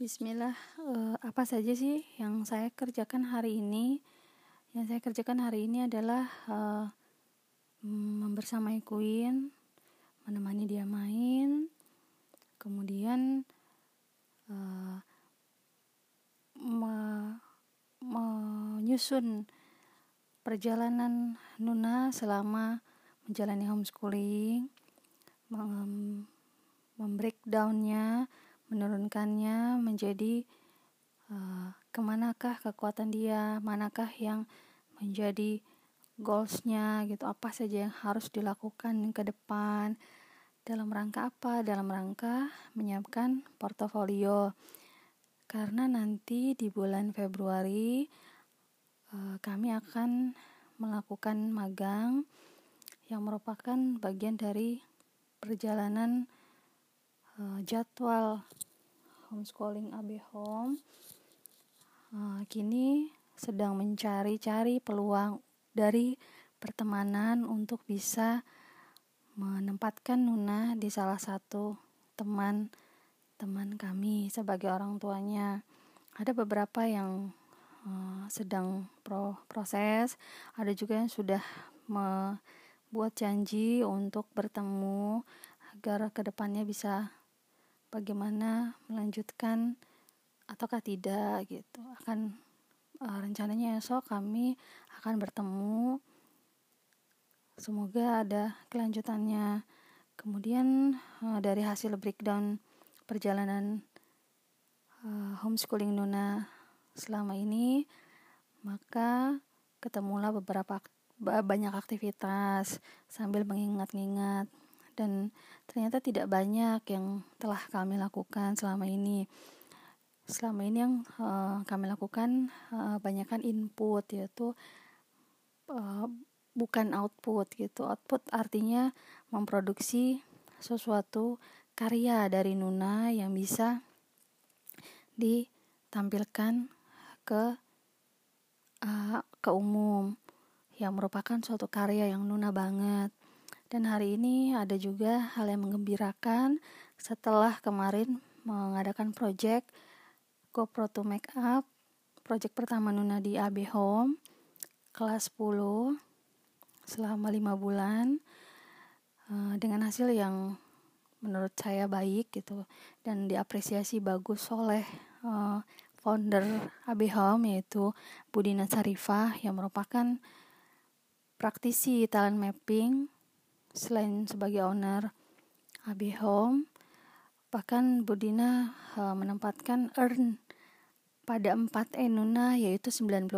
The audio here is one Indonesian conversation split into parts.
Bismillah, uh, apa saja sih yang saya kerjakan hari ini? Yang saya kerjakan hari ini adalah uh, membersamai Queen, menemani dia main, kemudian uh, me menyusun perjalanan Nuna selama menjalani homeschooling, mem membreakdownnya menurunkannya menjadi uh, ke manakah kekuatan dia, manakah yang menjadi goalsnya gitu, apa saja yang harus dilakukan ke depan, dalam rangka apa? Dalam rangka menyiapkan portofolio. Karena nanti di bulan Februari uh, kami akan melakukan magang yang merupakan bagian dari perjalanan uh, jadwal homeschooling AB Home uh, kini sedang mencari-cari peluang dari pertemanan untuk bisa menempatkan Nuna di salah satu teman teman kami sebagai orang tuanya. Ada beberapa yang uh, sedang pro proses, ada juga yang sudah membuat janji untuk bertemu agar ke depannya bisa bagaimana melanjutkan ataukah tidak gitu. Akan uh, rencananya esok kami akan bertemu. Semoga ada kelanjutannya. Kemudian uh, dari hasil breakdown perjalanan uh, homeschooling Nuna selama ini maka ketemulah beberapa banyak aktivitas sambil mengingat-ingat dan ternyata tidak banyak yang telah kami lakukan selama ini. Selama ini yang uh, kami lakukan uh, banyakkan input yaitu uh, bukan output gitu. Output artinya memproduksi sesuatu karya dari Nuna yang bisa ditampilkan ke uh, ke umum yang merupakan suatu karya yang Nuna banget dan hari ini ada juga hal yang mengembirakan setelah kemarin mengadakan project GoPro to Make Up, project pertama Nuna di AB Home, kelas 10 selama 5 bulan uh, dengan hasil yang menurut saya baik gitu dan diapresiasi bagus oleh uh, founder AB Home yaitu Budina Sarifah yang merupakan praktisi talent mapping selain sebagai owner AB Home bahkan Budina uh, menempatkan earn pada 4 E Nuna yaitu 90%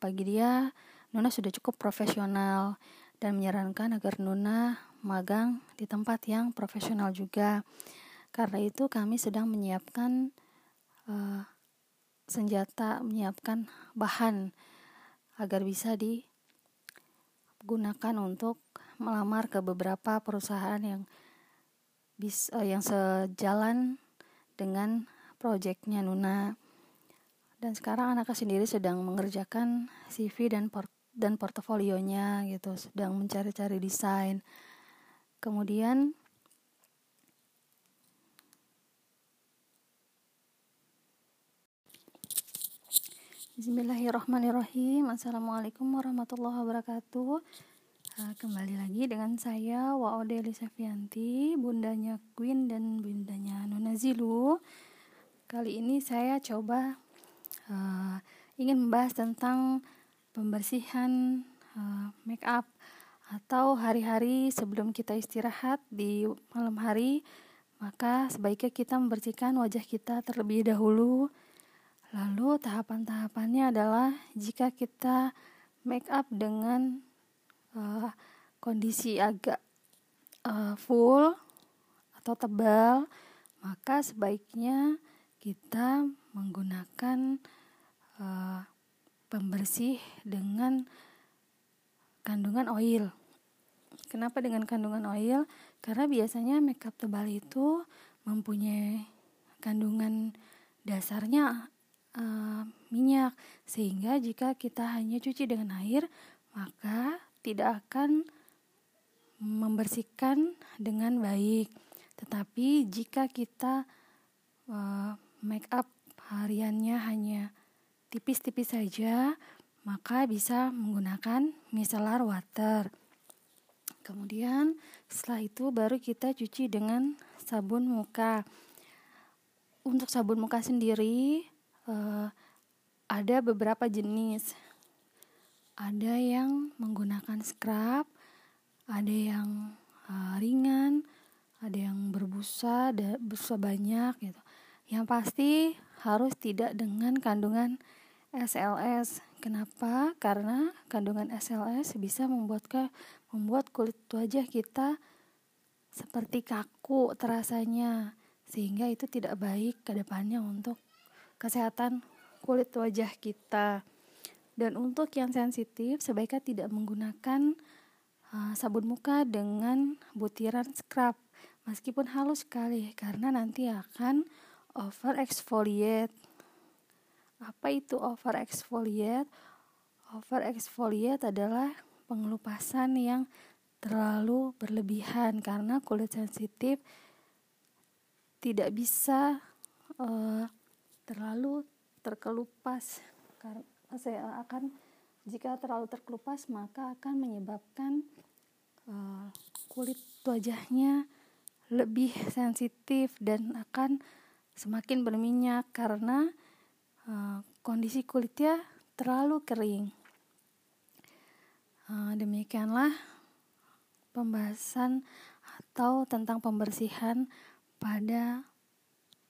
bagi dia Nuna sudah cukup profesional dan menyarankan agar Nuna magang di tempat yang profesional juga. Karena itu kami sedang menyiapkan uh, senjata menyiapkan bahan agar bisa digunakan untuk melamar ke beberapa perusahaan yang bisa uh, yang sejalan dengan proyeknya Nuna. Dan sekarang anaknya sendiri sedang mengerjakan CV dan port dan portofolionya gitu, sedang mencari-cari desain. Kemudian Bismillahirrahmanirrahim Assalamualaikum warahmatullahi wabarakatuh kembali lagi dengan saya Waode Lisafianti, bundanya Queen dan bundanya Nona Zilu. Kali ini saya coba uh, ingin membahas tentang pembersihan uh, make up atau hari-hari sebelum kita istirahat di malam hari, maka sebaiknya kita membersihkan wajah kita terlebih dahulu. Lalu tahapan-tahapannya adalah jika kita make up dengan uh, kondisi agak uh, full atau tebal, maka sebaiknya kita menggunakan uh, pembersih dengan kandungan oil. Kenapa dengan kandungan oil? Karena biasanya makeup tebal itu mempunyai kandungan dasarnya uh, minyak, sehingga jika kita hanya cuci dengan air, maka tidak akan membersihkan dengan baik. Tetapi jika kita uh, make up hariannya hanya tipis-tipis saja, maka bisa menggunakan micellar water. Kemudian setelah itu baru kita cuci dengan sabun muka. Untuk sabun muka sendiri uh, ada beberapa jenis. Ada yang menggunakan scrub, ada yang uh, ringan, ada yang berbusa, ada busa banyak gitu. Yang pasti harus tidak dengan kandungan SLS. Kenapa? Karena kandungan SLS bisa membuat ke, membuat kulit wajah kita seperti kaku terasanya sehingga itu tidak baik ke depannya untuk kesehatan kulit wajah kita. Dan untuk yang sensitif sebaiknya tidak menggunakan uh, sabun muka dengan butiran scrub meskipun halus sekali karena nanti akan over exfoliate. Apa itu over exfoliate? Over exfoliate adalah pengelupasan yang terlalu berlebihan karena kulit sensitif tidak bisa uh, terlalu terkelupas karena saya akan jika terlalu terkelupas maka akan menyebabkan uh, kulit wajahnya lebih sensitif dan akan semakin berminyak karena uh, kondisi kulitnya terlalu kering. Uh, demikianlah pembahasan atau tentang pembersihan pada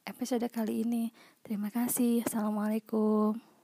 episode kali ini. Terima kasih. Assalamualaikum.